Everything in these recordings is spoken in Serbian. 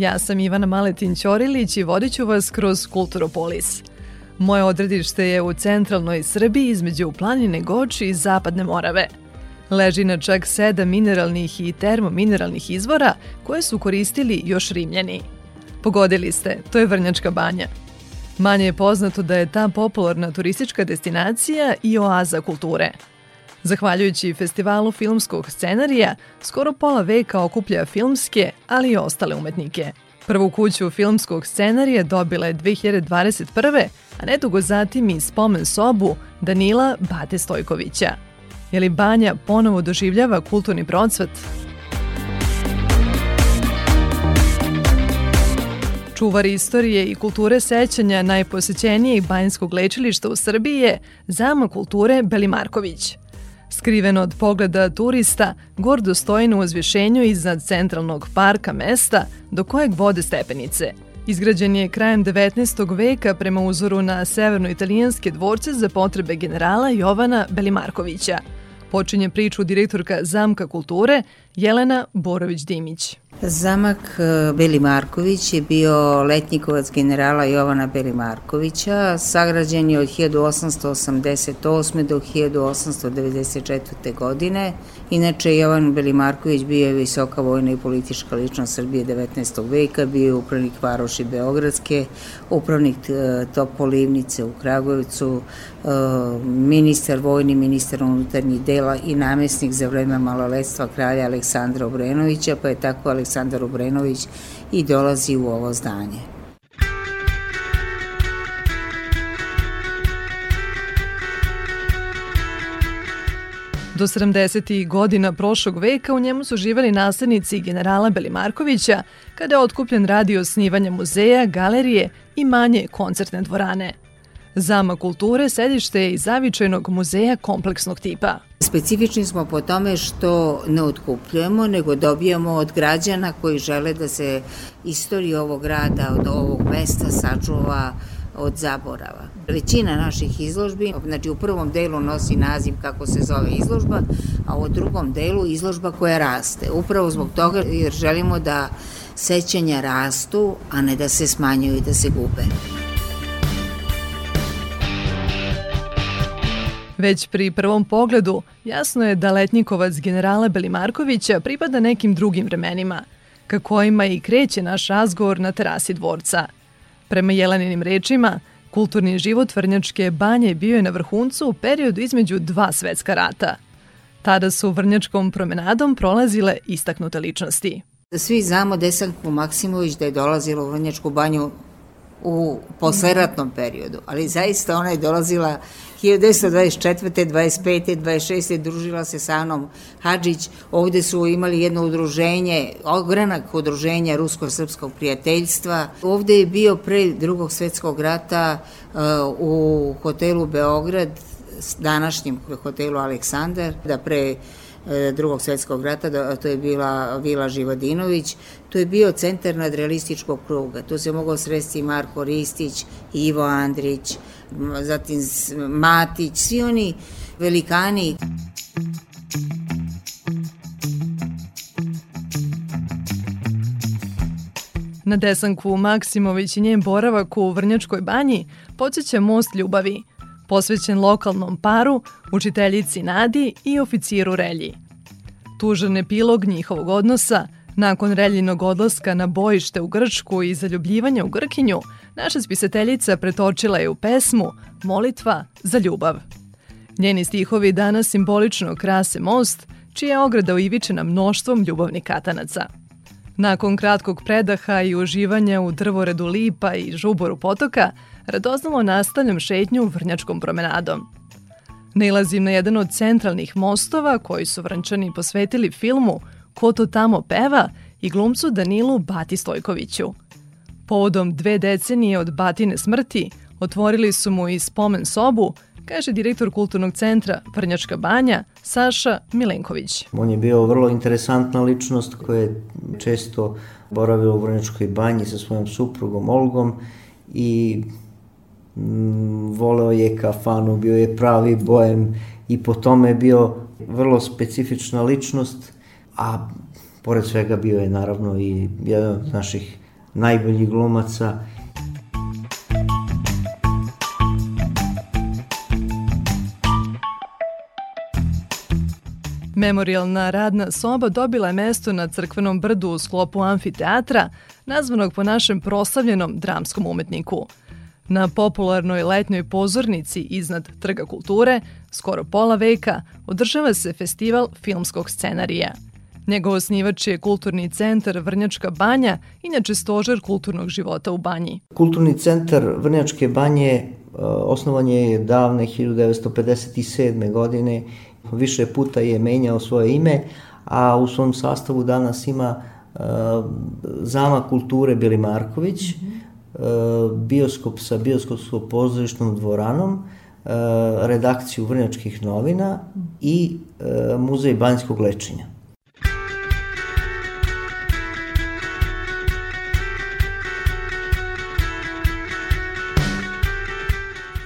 Ja sam Ivana Maletin Ćorilić i vodit ću vas kroz Kulturopolis. Moje odredište je u centralnoj Srbiji između planine Goči i Zapadne Morave. Leži na čak sedam mineralnih i termomineralnih izvora koje su koristili još Rimljani. Pogodili ste, to je Vrnjačka banja. Manje je poznato da je ta popularna turistička destinacija i oaza kulture – Zahvaljujući festivalu filmskog scenarija, skoro pola veka okuplja filmske, ali i ostale umetnike. Prvu kuću filmskog scenarija dobila je 2021. a nedugo zatim i spomen sobu Danila Bate Stojkovića. Je li Banja ponovo doživljava kulturni procvat? Čuvar istorije i kulture sećanja najposećenijeg banjskog lečilišta u Srbiji je Zama kulture Belimarković – Skriveno od pogleda turista, gordo stoji na uzvišenju iznad centralnog parka mesta do kojeg vode stepenice. Izgrađen je krajem 19. veka prema uzoru na severno-italijanske dvorce za potrebe generala Jovana Belimarkovića. Počinje priču direktorka Zamka kulture Jelena Borović-Dimić. Zamak e, Beli Marković je bio letnikovac generala Jovana Beli Markovića, sagrađen je od 1888. do 1894. godine. Inače, Jovan Beli Marković bio je visoka vojna i politička ličnost Srbije 19. veka, bio je upravnik Varoši Beogradske, upravnik e, Topolivnice u Kragujevcu, e, ministar vojni, ministar unutarnjih dela i namesnik za vreme maloletstva kralja Aleksandra Obrenovića, pa je tako Aleksandra Aleksandar Obrenović i dolazi u ovo zdanje. Do 70. godina prošlog veka u njemu su živali naslednici generala Belimarkovića, kada je otkupljen radi osnivanja muzeja, galerije i manje koncertne dvorane. Zama kulture sedište je i zavičajnog muzeja kompleksnog tipa – Specifični smo po tome što ne otkupljujemo, nego dobijamo od građana koji žele da se istorija ovog grada, od ovog mesta sačuva od zaborava. Većina naših izložbi, znači u prvom delu nosi naziv kako se zove izložba, a u drugom delu izložba koja raste. Upravo zbog toga jer želimo da sećanja rastu, a ne da se smanjuju i da se gube. Već pri prvom pogledu jasno je da letnjikovac generala Belimarkovića pripada nekim drugim vremenima, ka kojima i kreće naš razgovor na terasi dvorca. Prema Jeleninim rečima, kulturni život Vrnjačke banje bio je na vrhuncu u periodu između dva svetska rata. Tada su Vrnjačkom promenadom prolazile istaknute ličnosti. Svi znamo Desanku Maksimović da je dolazila u Vrnjačku banju u posleratnom periodu, ali zaista ona je dolazila 1924. 25. 26. družila se sa Anom Hadžić. Ovde su imali jedno udruženje, ogranak udruženja Rusko-Srpskog prijateljstva. Ovde je bio pre drugog svetskog rata uh, u hotelu Beograd, današnjem hotelu Aleksandar, da pre drugog svetskog rata, da, to je bila Vila Živadinović, to je bio centar nadrealističkog kruga. Tu se mogao sresti Marko Ristić, Ivo Andrić, zatim Matić, svi oni velikani. Na desanku Maksimović i njen boravak u Vrnjačkoj banji podsjeća most ljubavi, posvećen lokalnom paru, učiteljici Nadi i oficiru Relji. Tužan epilog njihovog odnosa, nakon Reljinog odlaska na bojište u Grčku i zaljubljivanja u Grkinju, naša spisateljica pretočila je u pesmu Molitva za ljubav. Njeni stihovi danas simbolično krase most, čija je ograda uivičena mnoštvom ljubavnih katanaca. Nakon kratkog predaha i uživanja u drvoredu lipa i žuboru potoka, radoznalo nastavljam šetnju Vrnjačkom promenadom. Nailazim na jedan od centralnih mostova koji su Vrnčani posvetili filmu Ko to tamo peva i glumcu Danilu Bati Stojkoviću. Povodom dve decenije od batine smrti, otvorili su mu i spomen sobu, kaže direktor Kulturnog centra Vrnjačka banja Saša Milenković. On je bio vrlo interesantna ličnost koja je često boravio u Vrnjačkoj banji sa svojom suprugom Olgom i voleo je kafanu, bio je pravi bojem i po tome je bio vrlo specifična ličnost, a pored svega bio je naravno i jedan od naših najboljih glumaca Memorialna radna soba dobila je mesto na Crkvenom brdu u sklopu amfiteatra, nazvanog po našem proslavljenom dramskom umetniku. Na popularnoj letnjoj pozornici iznad Trga kulture, skoro pola veka, održava se festival filmskog scenarija. Njegov osnivač je Kulturni centar Vrnjačka banja, inače stožer kulturnog života u banji. Kulturni centar Vrnjačke banje e, osnovan je davne 1957. godine više puta je menjao svoje ime, a u svom sastavu danas ima uh, zama kulture Bili Marković, mm -hmm. Uh, bioskop sa bioskopskom pozorišnom dvoranom, uh, redakciju Vrnjačkih novina i uh, muzej banjskog lečenja.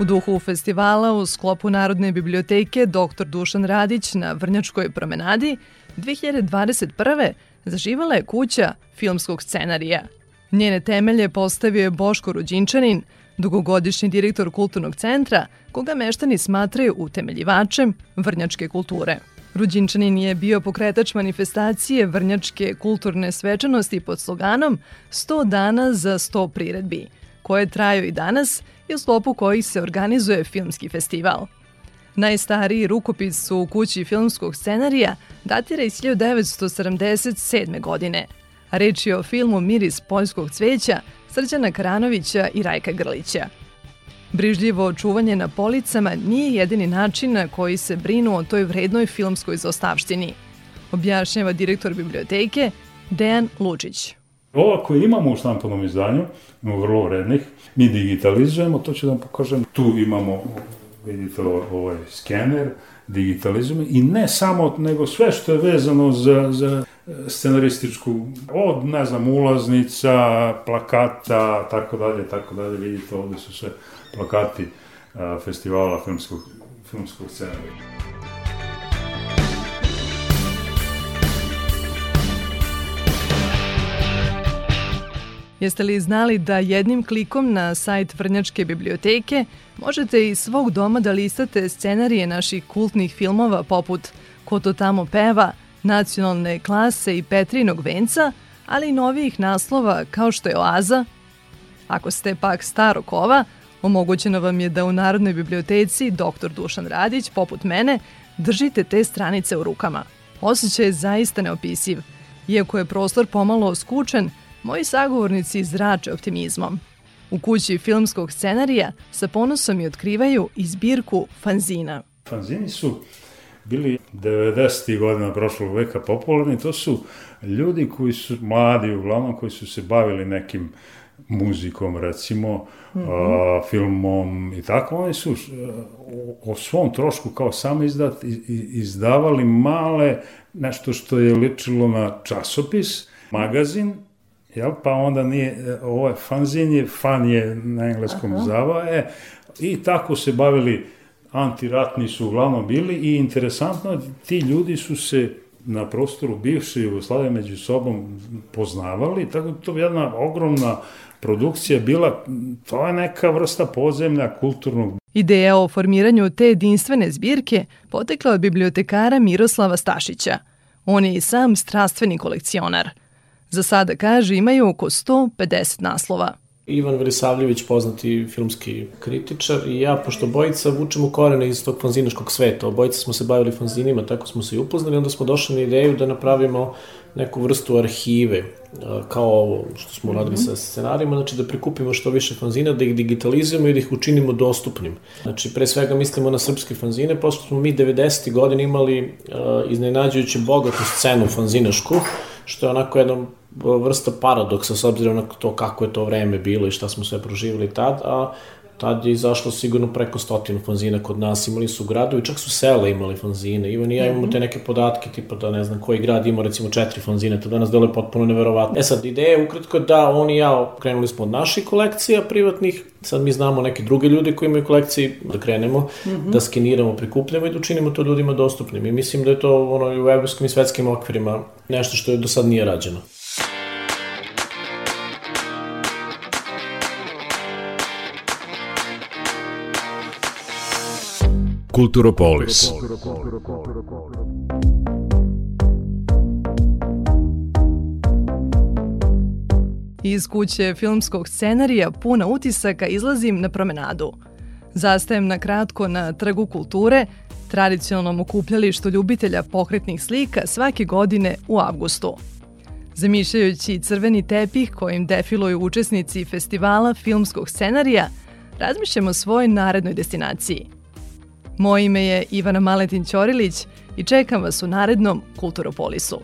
U duhu festivala u sklopu Narodne biblioteke dr. Dušan Radić na Vrnjačkoj promenadi 2021. zaživala je kuća filmskog scenarija. Njene temelje postavio je Boško Ruđinčanin, dugogodišnji direktor kulturnog centra, koga meštani smatraju utemeljivačem vrnjačke kulture. Ruđinčanin je bio pokretač manifestacije vrnjačke kulturne svečanosti pod sloganom 100 dana za 100 priredbi, koje traju i danas i u sklopu kojih se organizuje filmski festival. Najstariji rukopis u kući filmskog scenarija datira iz 1977. godine. Reč je o filmu Miris poljskog cveća Srđana Karanovića i Rajka Grlića. Brižljivo čuvanje na policama nije jedini način na koji se brinu o toj vrednoj filmskoj zostavštini, objašnjava direktor biblioteke Dejan Lučić. Ova koje imamo u štampanom izdanju, imamo vrlo vrednih, mi digitalizujemo, to ću da vam pokažem. Tu imamo, vidite, ovaj skener, digitalizujemo i ne samo, nego sve što je vezano za, za scenarističku, od, ne znam, ulaznica, plakata, tako dalje, tako dalje, vidite, ovde su sve plakati a, festivala filmskog, filmskog scenarija. Jeste li znali da jednim klikom na sajt Vrnjačke biblioteke možete iz svog doma da listate scenarije naših kultnih filmova poput Ko to tamo peva, Nacionalne klase i Petrinog venca, ali i novijih naslova kao što je Oaza? Ako ste pak starog ova, omogućeno vam je da u Narodnoj biblioteci dr. Dušan Radić, poput mene, držite te stranice u rukama. Osjećaj je zaista neopisiv. Iako je prostor pomalo skučen, moji sagovornici zrače optimizmom. U kući filmskog scenarija sa ponosom i otkrivaju izbirku fanzina. Fanzini su bili 90. godina prošlog veka popularni, to su ljudi koji su mladi uglavnom, koji su se bavili nekim muzikom recimo, mm -hmm. a, filmom i tako, oni su o, o svom trošku kao samo izdat, izdavali male nešto što je ličilo na časopis, magazin jel? pa onda nije, ovo je fanzin je, fan je na engleskom Aha. zava, e, i tako se bavili, antiratni su uglavnom bili i interesantno, ti ljudi su se na prostoru bivše Jugoslavije među sobom poznavali, tako da to je jedna ogromna produkcija bila, to je neka vrsta podzemlja kulturnog. Ideja o formiranju te jedinstvene zbirke potekla od bibliotekara Miroslava Stašića. On je i sam strastveni kolekcionar – Za sada, kaže, imaju oko 150 naslova. Ivan Velisavljević, poznati filmski kritičar i ja, pošto bojica vučemo korene iz tog fanzinaškog sveta. Obojica smo se bavili fanzinima, tako smo se i upoznali, onda smo došli na ideju da napravimo neku vrstu arhive, kao ovo što smo radili mm -hmm. sa scenarijima, znači da prikupimo što više fanzina, da ih digitalizujemo i da ih učinimo dostupnim. Znači, pre svega mislimo na srpske fanzine, pošto smo mi 90. godine imali uh, iznenađujuće bogatu scenu fanzinašku, što je onako jedna vrsta paradoksa s obzirom na to kako je to vreme bilo i šta smo sve proživali tad, a tad je izašlo sigurno preko stotinu fanzina kod nas, imali su gradovi, čak su sela imali fanzine, Ivan i ja imamo te neke podatke, tipa da ne znam koji grad ima recimo četiri fanzine, to danas deluje potpuno neverovatno. E sad, ideja je ukratko da on i ja krenuli smo od naših kolekcija privatnih, sad mi znamo neke druge ljude koji imaju kolekcije, da krenemo, mm -hmm. da skeniramo, prikupljamo i da učinimo to ljudima dostupnim. I mislim da je to ono, u evropskim i svetskim okvirima nešto što je do sad nije rađeno. Kulturopolis. Iz kuće filmskog scenarija puna utisaka izlazim na promenadu. Zastajem na kratko na Trgu kulture, tradicionalnom okupljalištu ljubitelja pokretnih slika svake godine u avgustu. Zamišljajući crveni tepih kojim defiluju učesnici festivala filmskog scenarija, razmišljamo o svojoj narednoj destinaciji – Moje ime je Ivana Maletin Ćorilić i čekam vas u narednom Kulturopolisu.